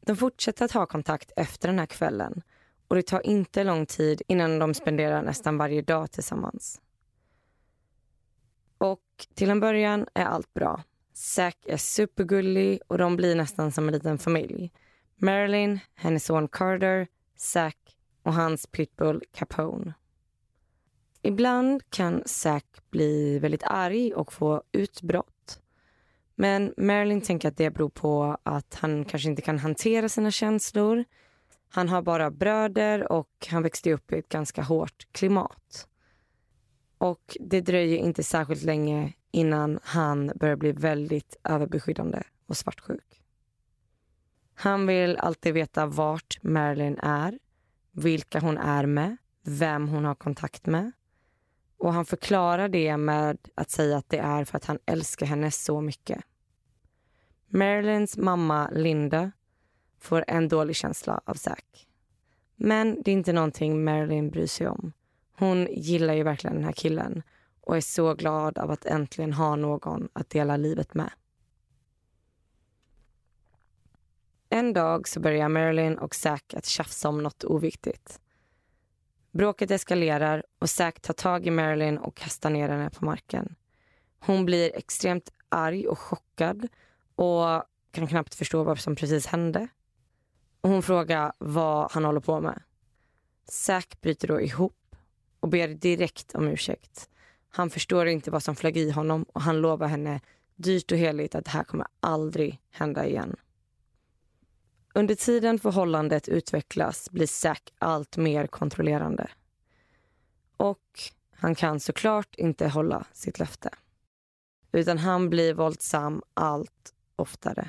De fortsätter att ha kontakt efter den här kvällen och det tar inte lång tid innan de spenderar nästan varje dag tillsammans. Och till en början är allt bra. Zack är supergullig och de blir nästan som en liten familj. Marilyn, hennes son Carter, Zack och hans pitbull Capone. Ibland kan Zack bli väldigt arg och få utbrott. Men Marilyn tänker att det beror på att han kanske inte kan hantera sina känslor. Han har bara bröder och han växte upp i ett ganska hårt klimat. Och det dröjer inte särskilt länge innan han börjar bli väldigt överbeskyddande och svartsjuk. Han vill alltid veta vart Marilyn är, vilka hon är med, vem hon har kontakt med. Och han förklarar det med att säga att det är för att han älskar henne så mycket. Marilyns mamma Linda får en dålig känsla av Zack. Men det är inte någonting Marilyn bryr sig om. Hon gillar ju verkligen den här killen och är så glad av att äntligen ha någon att dela livet med. En dag så börjar Marilyn och Zack att tjafsa om något oviktigt. Bråket eskalerar och Zack tar tag i Marilyn och kastar ner henne på marken. Hon blir extremt arg och chockad och kan knappt förstå vad som precis hände. Och hon frågar vad han håller på med. Zack bryter då ihop och ber direkt om ursäkt. Han förstår inte vad som flög i honom och han lovar henne dyrt och heligt att det här kommer aldrig hända igen. Under tiden förhållandet utvecklas blir Zack allt mer kontrollerande. Och han kan såklart inte hålla sitt löfte. Utan han blir våldsam allt oftare.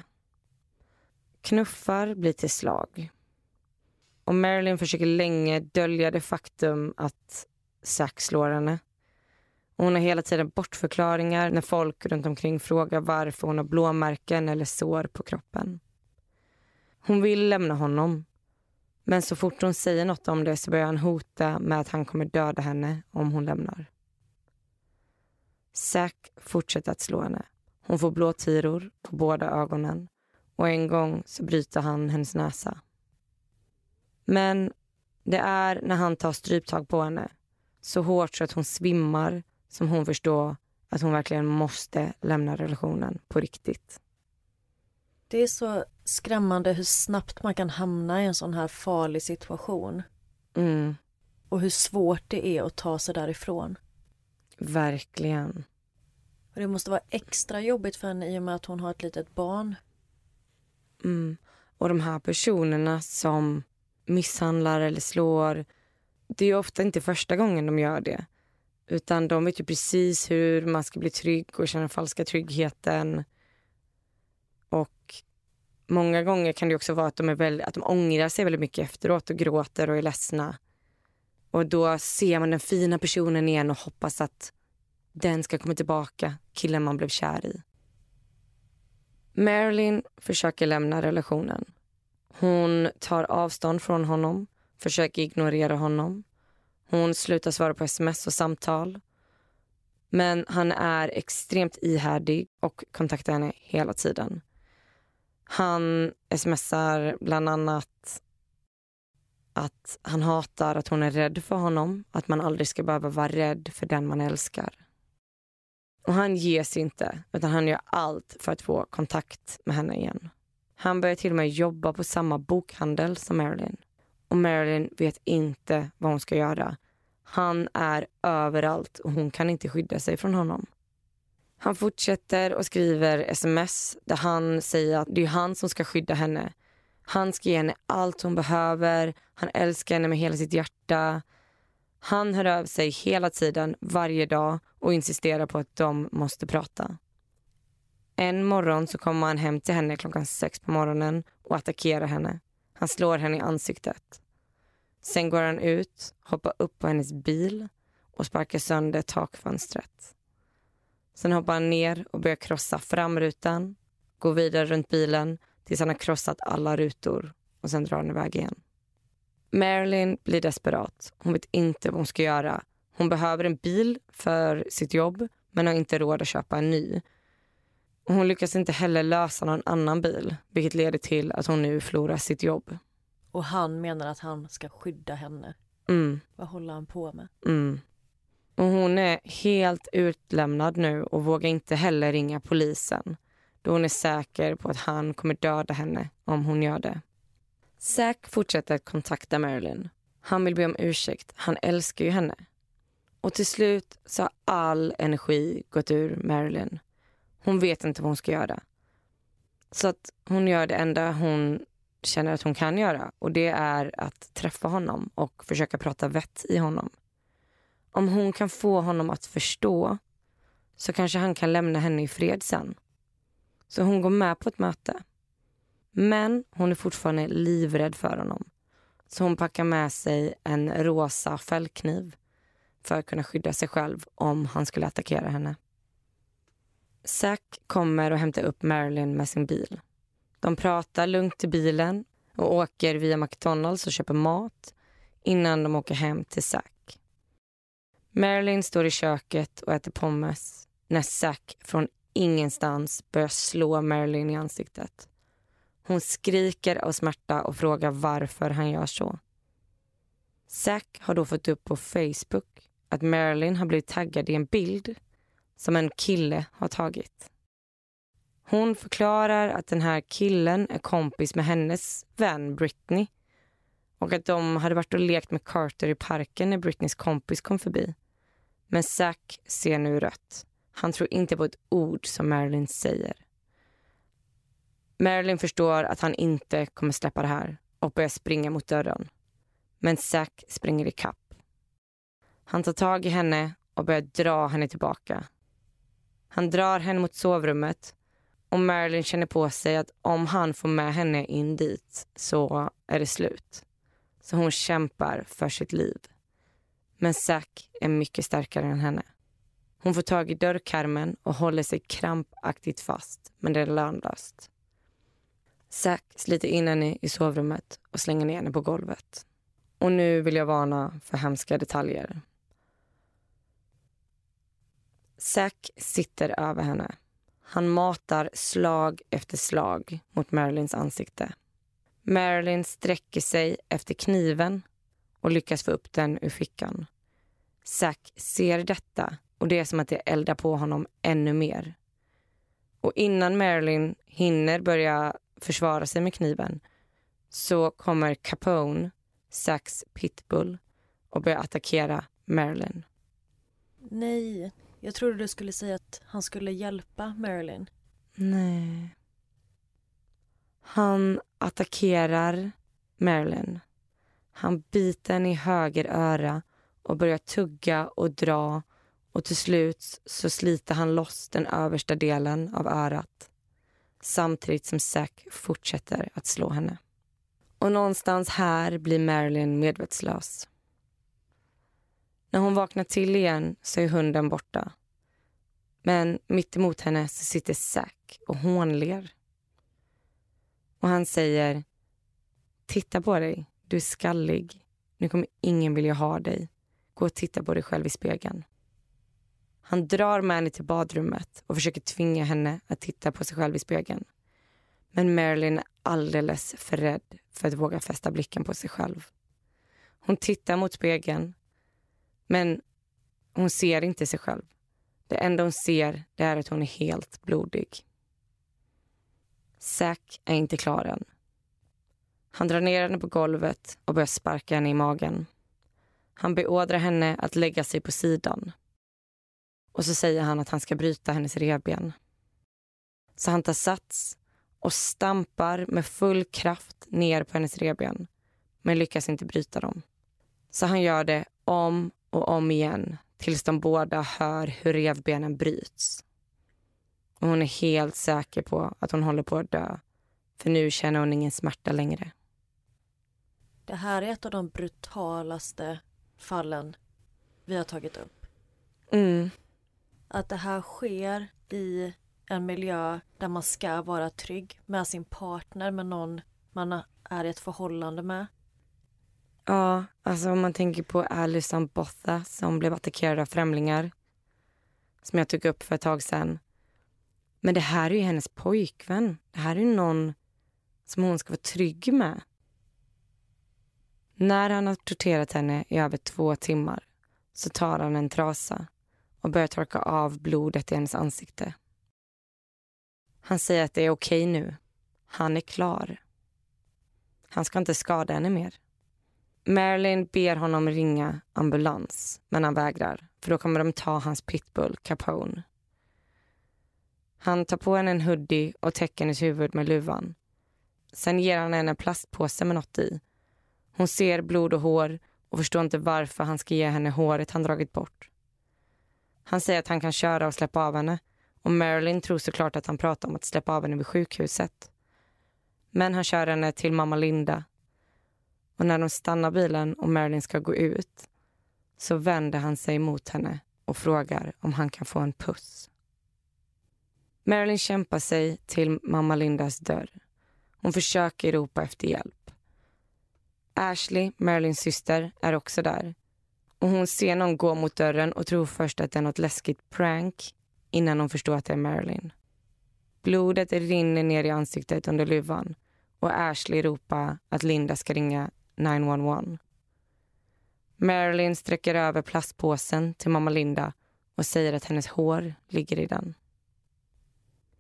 Knuffar blir till slag. Och Marilyn försöker länge dölja det faktum att Zack slår henne. Och hon har hela tiden bortförklaringar när folk runt omkring frågar varför hon har blåmärken eller sår på kroppen. Hon vill lämna honom. Men så fort hon säger något om det så börjar han hota med att han kommer döda henne om hon lämnar. Zack fortsätter att slå henne. Hon får blåtiror på båda ögonen och en gång så bryter han hennes näsa. Men det är när han tar stryptag på henne så hårt så att hon svimmar som hon förstår att hon verkligen måste lämna relationen på riktigt. Det är så skrämmande hur snabbt man kan hamna i en sån här farlig situation. Mm. Och hur svårt det är att ta sig därifrån. Verkligen. Och det måste vara extra jobbigt för henne i och med att hon har ett litet barn. Mm. Och de här personerna som misshandlar eller slår, det är ofta inte första gången de gör det. Utan de vet ju precis hur man ska bli trygg och känna falska tryggheten. Och många gånger kan det också vara att de, är väldigt, att de ångrar sig väldigt mycket efteråt och gråter och är ledsna. Och då ser man den fina personen igen och hoppas att den ska komma tillbaka, killen man blev kär i. Marilyn försöker lämna relationen. Hon tar avstånd från honom, försöker ignorera honom. Hon slutar svara på sms och samtal. Men han är extremt ihärdig och kontaktar henne hela tiden. Han smsar bland annat att han hatar att hon är rädd för honom. Att man aldrig ska behöva vara rädd för den man älskar. Och han ger sig inte, utan han gör allt för att få kontakt med henne igen. Han börjar till och med jobba på samma bokhandel som Marilyn. Och Marilyn vet inte vad hon ska göra. Han är överallt och hon kan inte skydda sig från honom. Han fortsätter och skriver sms där han säger att det är han som ska skydda henne. Han ska ge henne allt hon behöver. Han älskar henne med hela sitt hjärta. Han hör av sig hela tiden, varje dag och insisterar på att de måste prata. En morgon så kommer han hem till henne klockan sex på morgonen och attackerar henne. Han slår henne i ansiktet. Sen går han ut, hoppar upp på hennes bil och sparkar sönder takfönstret. Sen hoppar han ner och börjar krossa framrutan, går vidare runt bilen tills han har krossat alla rutor och sen drar han iväg igen. Marilyn blir desperat. Hon vet inte vad hon ska göra. Hon behöver en bil för sitt jobb men har inte råd att köpa en ny. Och hon lyckas inte heller lösa någon annan bil vilket leder till att hon nu förlorar sitt jobb. Och han menar att han ska skydda henne. Mm. Vad håller han på med? Mm. Och hon är helt utlämnad nu och vågar inte heller ringa polisen då hon är säker på att han kommer döda henne om hon gör det. Zack fortsätter att kontakta Marilyn. Han vill be om ursäkt. Han älskar ju henne. Och till slut så har all energi gått ur Marilyn. Hon vet inte vad hon ska göra. Så att hon gör det enda hon känner att hon kan göra och det är att träffa honom och försöka prata vett i honom. Om hon kan få honom att förstå så kanske han kan lämna henne i fred sen. Så hon går med på ett möte. Men hon är fortfarande livrädd för honom. Så hon packar med sig en rosa fällkniv för att kunna skydda sig själv om han skulle attackera henne. Zack kommer och hämtar upp Marilyn med sin bil. De pratar lugnt i bilen och åker via McDonalds och köper mat innan de åker hem till Zack. Marilyn står i köket och äter pommes när Zack från ingenstans börjar slå Marilyn i ansiktet. Hon skriker av smärta och frågar varför han gör så. Zack har då fått upp på Facebook att Marilyn har blivit taggad i en bild som en kille har tagit. Hon förklarar att den här killen är kompis med hennes vän Britney och att de hade varit och lekt med Carter i parken när Britneys kompis kom förbi. Men Zack ser nu rött. Han tror inte på ett ord som Marilyn säger. Marilyn förstår att han inte kommer släppa det här och börjar springa mot dörren. Men Zack springer i kapp. Han tar tag i henne och börjar dra henne tillbaka. Han drar henne mot sovrummet och Marilyn känner på sig att om han får med henne in dit så är det slut. Så hon kämpar för sitt liv. Men Zack är mycket starkare än henne. Hon får tag i dörrkarmen och håller sig krampaktigt fast, men det är lönlöst. Zack sliter in henne i sovrummet och slänger ner henne på golvet. Och nu vill jag varna för hemska detaljer. Zack sitter över henne. Han matar slag efter slag mot Marilyns ansikte. Marilyn sträcker sig efter kniven och lyckas få upp den ur fickan. Zack ser detta och det är som att det eldar på honom ännu mer. Och innan Marilyn hinner börja försvara sig med kniven så kommer Capone, Zacks pitbull, och börjar attackera Marilyn. Nej, jag trodde du skulle säga att han skulle hjälpa Marilyn. Nej. Han attackerar Marilyn. Han biter henne i höger öra och börjar tugga och dra och till slut så sliter han loss den översta delen av örat samtidigt som Zack fortsätter att slå henne. Och någonstans här blir Marilyn medvetslös. När hon vaknar till igen så är hunden borta. Men mitt emot henne så sitter Zack och hånler. Och han säger Titta på dig, du är skallig. Nu kommer ingen vilja ha dig. Gå och titta på dig själv i spegeln. Han drar med henne till badrummet och försöker tvinga henne att titta på sig själv i spegeln. Men Marilyn är alldeles för rädd för att våga fästa blicken på sig själv. Hon tittar mot spegeln, men hon ser inte sig själv. Det enda hon ser det är att hon är helt blodig. Zack är inte klar än. Han drar ner henne på golvet och börjar sparka henne i magen. Han beordrar henne att lägga sig på sidan. Och så säger han att han ska bryta hennes revben. Så han tar sats och stampar med full kraft ner på hennes revben men lyckas inte bryta dem. Så han gör det om och om igen tills de båda hör hur revbenen bryts. Och hon är helt säker på att hon håller på att dö för nu känner hon ingen smärta längre. Det här är ett av de brutalaste fallen vi har tagit upp. Mm. Att det här sker i en miljö där man ska vara trygg med sin partner, med någon man är i ett förhållande med. Ja, alltså om man tänker på Alison Botha som blev attackerad av främlingar. Som jag tog upp för ett tag sedan. Men det här är ju hennes pojkvän. Det här är ju någon som hon ska vara trygg med. När han har torterat henne i över två timmar så tar han en trasa och börjar torka av blodet i hennes ansikte. Han säger att det är okej nu. Han är klar. Han ska inte skada henne mer. Marilyn ber honom ringa ambulans, men han vägrar för då kommer de ta hans pitbull Capone. Han tar på henne en hoodie och täcker hennes huvud med luvan. Sen ger han henne en plastpåse med något i. Hon ser blod och hår och förstår inte varför han ska ge henne håret han dragit bort. Han säger att han kan köra och släppa av henne och Marilyn tror såklart att han pratar om att släppa av henne vid sjukhuset. Men han kör henne till mamma Linda. Och när de stannar bilen och Marilyn ska gå ut så vänder han sig mot henne och frågar om han kan få en puss. Marilyn kämpar sig till mamma Lindas dörr. Hon försöker ropa efter hjälp. Ashley, Marilyns syster, är också där. Och Hon ser någon gå mot dörren och tror först att det är något läskigt prank innan hon förstår att det är Marilyn. Blodet rinner ner i ansiktet under luvan och Ashley ropar att Linda ska ringa 911. Marilyn sträcker över plastpåsen till mamma Linda och säger att hennes hår ligger i den.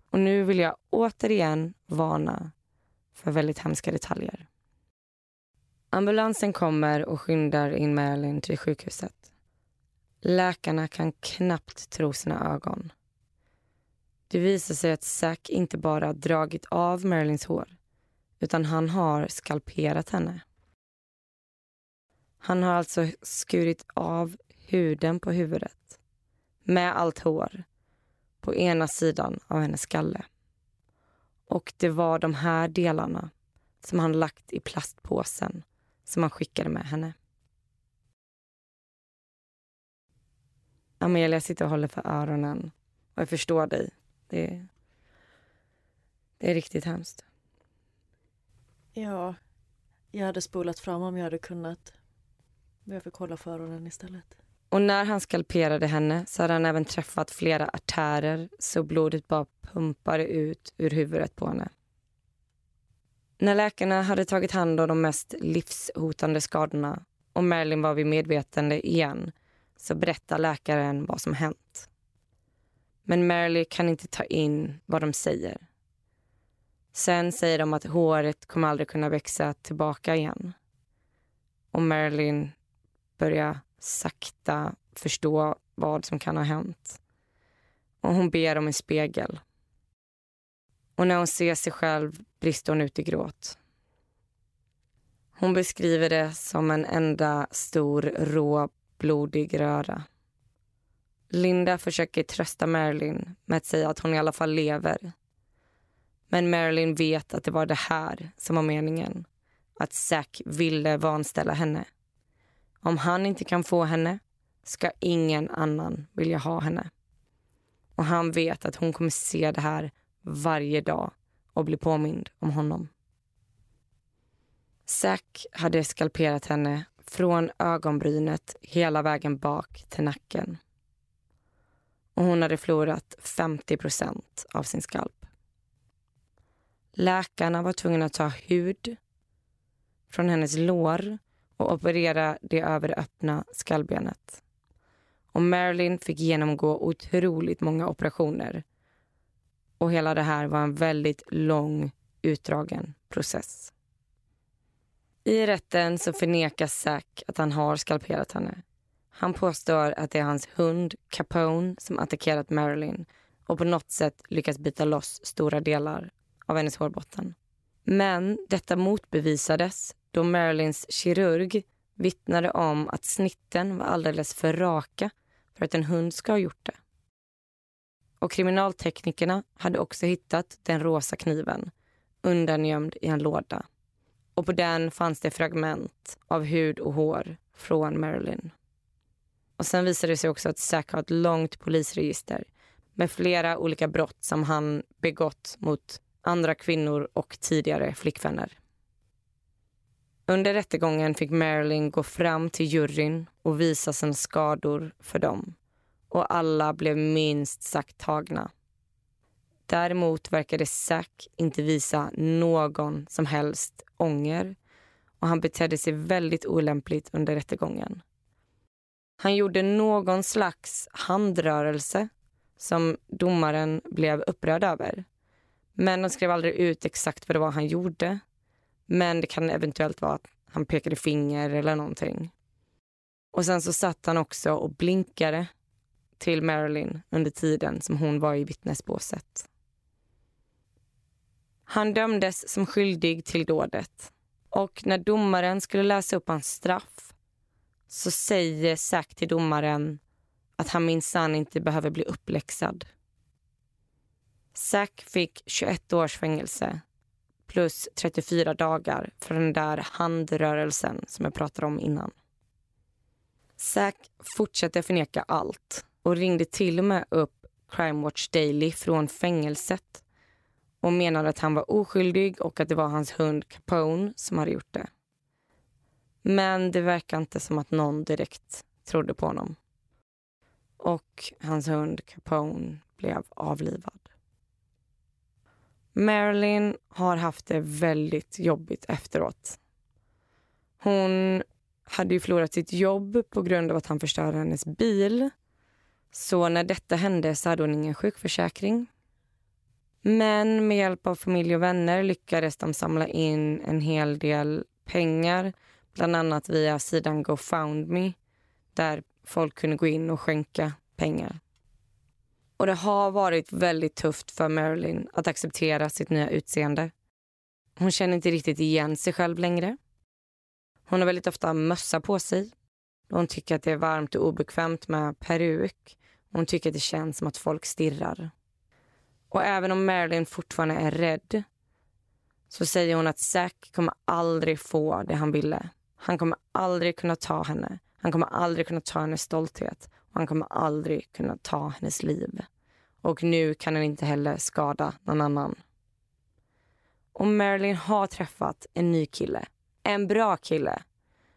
Och nu vill jag återigen varna för väldigt hemska detaljer. Ambulansen kommer och skyndar in Marilyn till sjukhuset. Läkarna kan knappt tro sina ögon. Det visar sig att Zack inte bara dragit av Marilyns hår utan han har skalperat henne. Han har alltså skurit av huden på huvudet med allt hår på ena sidan av hennes skalle. Och det var de här delarna som han lagt i plastpåsen som han skickade med henne. Amelia sitter och håller för öronen och jag förstår dig. Det, det är riktigt hemskt. Ja, jag hade spolat fram om jag hade kunnat. Men jag fick hålla för öronen istället. Och när han skalperade henne så hade han även träffat flera artärer så blodet bara pumpade ut ur huvudet på henne. När läkarna hade tagit hand om de mest livshotande skadorna och Marilyn var vid medvetande igen så berättar läkaren vad som hänt. Men Marilyn kan inte ta in vad de säger. Sen säger de att håret kommer aldrig kunna växa tillbaka igen. Och Marilyn börja sakta förstå vad som kan ha hänt. Och hon ber om en spegel. Och när hon ser sig själv brister hon ut i gråt. Hon beskriver det som en enda stor, rå, blodig röra. Linda försöker trösta Marilyn med att säga att hon i alla fall lever. Men Marilyn vet att det var det här som var meningen. Att Zack ville vanställa henne. Om han inte kan få henne ska ingen annan vilja ha henne. Och han vet att hon kommer se det här varje dag och bli påmind om honom. Zack hade skalperat henne från ögonbrynet hela vägen bak till nacken. Och hon hade förlorat 50 procent av sin skalp. Läkarna var tvungna att ta hud från hennes lår och operera det över det öppna skallbenet. Och Marilyn fick genomgå otroligt många operationer. Och hela det här var en väldigt lång, utdragen process. I rätten så förnekar Zack att han har skalperat henne. Han påstår att det är hans hund Capone som attackerat Marilyn och på något sätt lyckats bita loss stora delar av hennes hårbotten. Men detta motbevisades då Marilyns kirurg vittnade om att snitten var alldeles för raka för att en hund ska ha gjort det. Och kriminalteknikerna hade också hittat den rosa kniven undangömd i en låda. och på den fanns det fragment av hud och hår från Marilyn. Och sen visade det sig också att Zack har ett långt polisregister med flera olika brott som han begått mot andra kvinnor och tidigare flickvänner. Under rättegången fick Marilyn gå fram till juryn och visa sina skador för dem. Och alla blev minst sagt tagna. Däremot verkade Zack inte visa någon som helst ånger och han betedde sig väldigt olämpligt under rättegången. Han gjorde någon slags handrörelse som domaren blev upprörd över. Men de skrev aldrig ut exakt vad det var han gjorde. Men det kan eventuellt vara att han pekade finger eller någonting. Och sen så satt han också och blinkade till Marilyn under tiden som hon var i vittnesbåset. Han dömdes som skyldig till dådet. Och när domaren skulle läsa upp hans straff så säger Zack till domaren att han minsann inte behöver bli uppläxad. Zack fick 21 års fängelse plus 34 dagar för den där handrörelsen som jag pratade om innan. Zack fortsatte förneka allt och ringde till och med upp Crime Watch Daily från fängelset och menade att han var oskyldig och att det var hans hund Capone som hade gjort det. Men det verkar inte som att någon direkt trodde på honom. Och hans hund Capone blev avlivad. Marilyn har haft det väldigt jobbigt efteråt. Hon hade ju förlorat sitt jobb på grund av att han förstörde hennes bil. Så när detta hände så hade hon ingen sjukförsäkring. Men med hjälp av familj och vänner lyckades de samla in en hel del pengar. Bland annat via sidan GoFundMe där folk kunde gå in och skänka pengar. Och det har varit väldigt tufft för Marilyn att acceptera sitt nya utseende. Hon känner inte riktigt igen sig själv längre. Hon har väldigt ofta mössa på sig. Hon tycker att det är varmt och obekvämt med peruk. Hon tycker att det känns som att folk stirrar. Och även om Marilyn fortfarande är rädd så säger hon att Zack kommer aldrig få det han ville. Han kommer aldrig kunna ta henne. Han kommer aldrig kunna ta hennes stolthet. Han kommer aldrig kunna ta hennes liv. Och nu kan han inte heller skada någon annan. Och Marilyn har träffat en ny kille. En bra kille.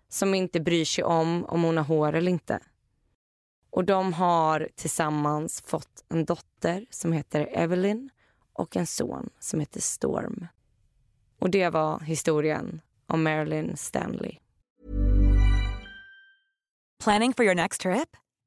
Som inte bryr sig om om hon har hår eller inte. Och de har tillsammans fått en dotter som heter Evelyn och en son som heter Storm. Och det var historien om Marilyn Stanley. Planning for your next trip?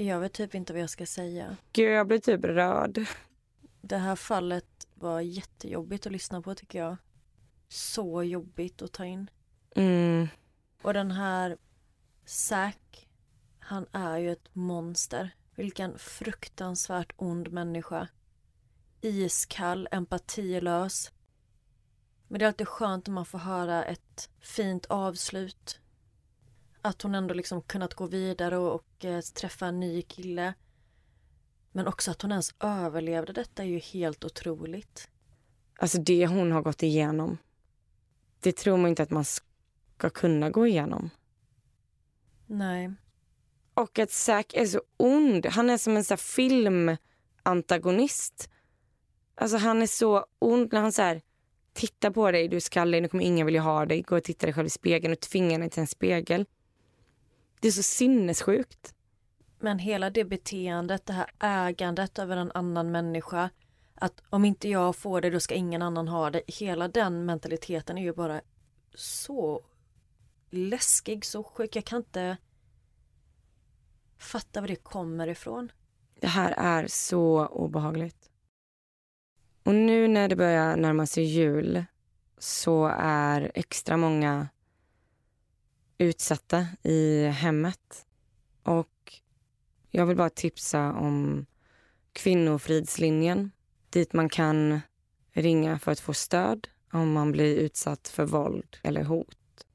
Jag vet typ inte vad jag ska säga. Gud, jag blir typ rörd. Det här fallet var jättejobbigt att lyssna på tycker jag. Så jobbigt att ta in. Mm. Och den här Zack, han är ju ett monster. Vilken fruktansvärt ond människa. Iskall, empatilös. Men det är alltid skönt om man får höra ett fint avslut. Att hon ändå liksom kunnat gå vidare och, och eh, träffa en ny kille. Men också att hon ens överlevde detta är ju helt otroligt. Alltså det hon har gått igenom. Det tror man inte att man ska kunna gå igenom. Nej. Och att Zack är så ond. Han är som en sån filmantagonist. Alltså han är så ond när han så här, tittar på dig, du är skallig, nu kommer ingen vilja ha dig. Går och tittar dig själv i spegeln och tvingar dig till en spegel. Det är så sinnessjukt. Men hela det beteendet, det här ägandet över en annan människa. Att om inte jag får det, då ska ingen annan ha det. Hela den mentaliteten är ju bara så läskig, så sjuk. Jag kan inte fatta var det kommer ifrån. Det här är så obehagligt. Och nu när det börjar närma sig jul så är extra många utsatta i hemmet. Och jag vill bara tipsa om Kvinnofridslinjen dit man kan ringa för att få stöd om man blir utsatt för våld eller hot.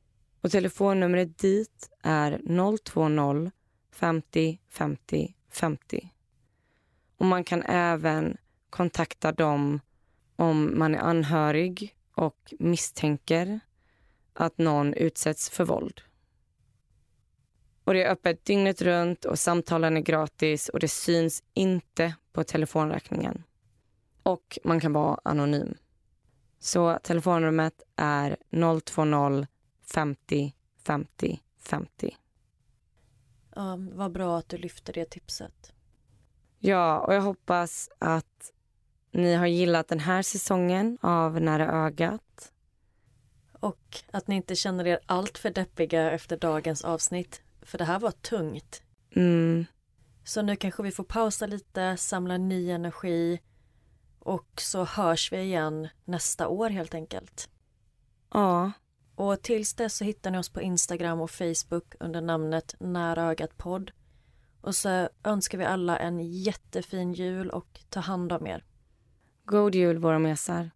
Och telefonnumret dit är 020 50 50 50. Och man kan även kontakta dem om man är anhörig och misstänker att någon utsätts för våld. Och Det är öppet dygnet runt och samtalen är gratis och det syns inte på telefonräkningen. Och man kan vara anonym. Så telefonnumret är 020 50 50 50. Ja, vad bra att du lyfte det tipset. Ja, och jag hoppas att ni har gillat den här säsongen av Nära ögat. Och att ni inte känner er allt för deppiga efter dagens avsnitt. För det här var tungt. Mm. Så nu kanske vi får pausa lite, samla ny energi och så hörs vi igen nästa år helt enkelt. Ja. Och tills dess så hittar ni oss på Instagram och Facebook under namnet Nära ögat podd. Och så önskar vi alla en jättefin jul och ta hand om er. God jul våra mesar.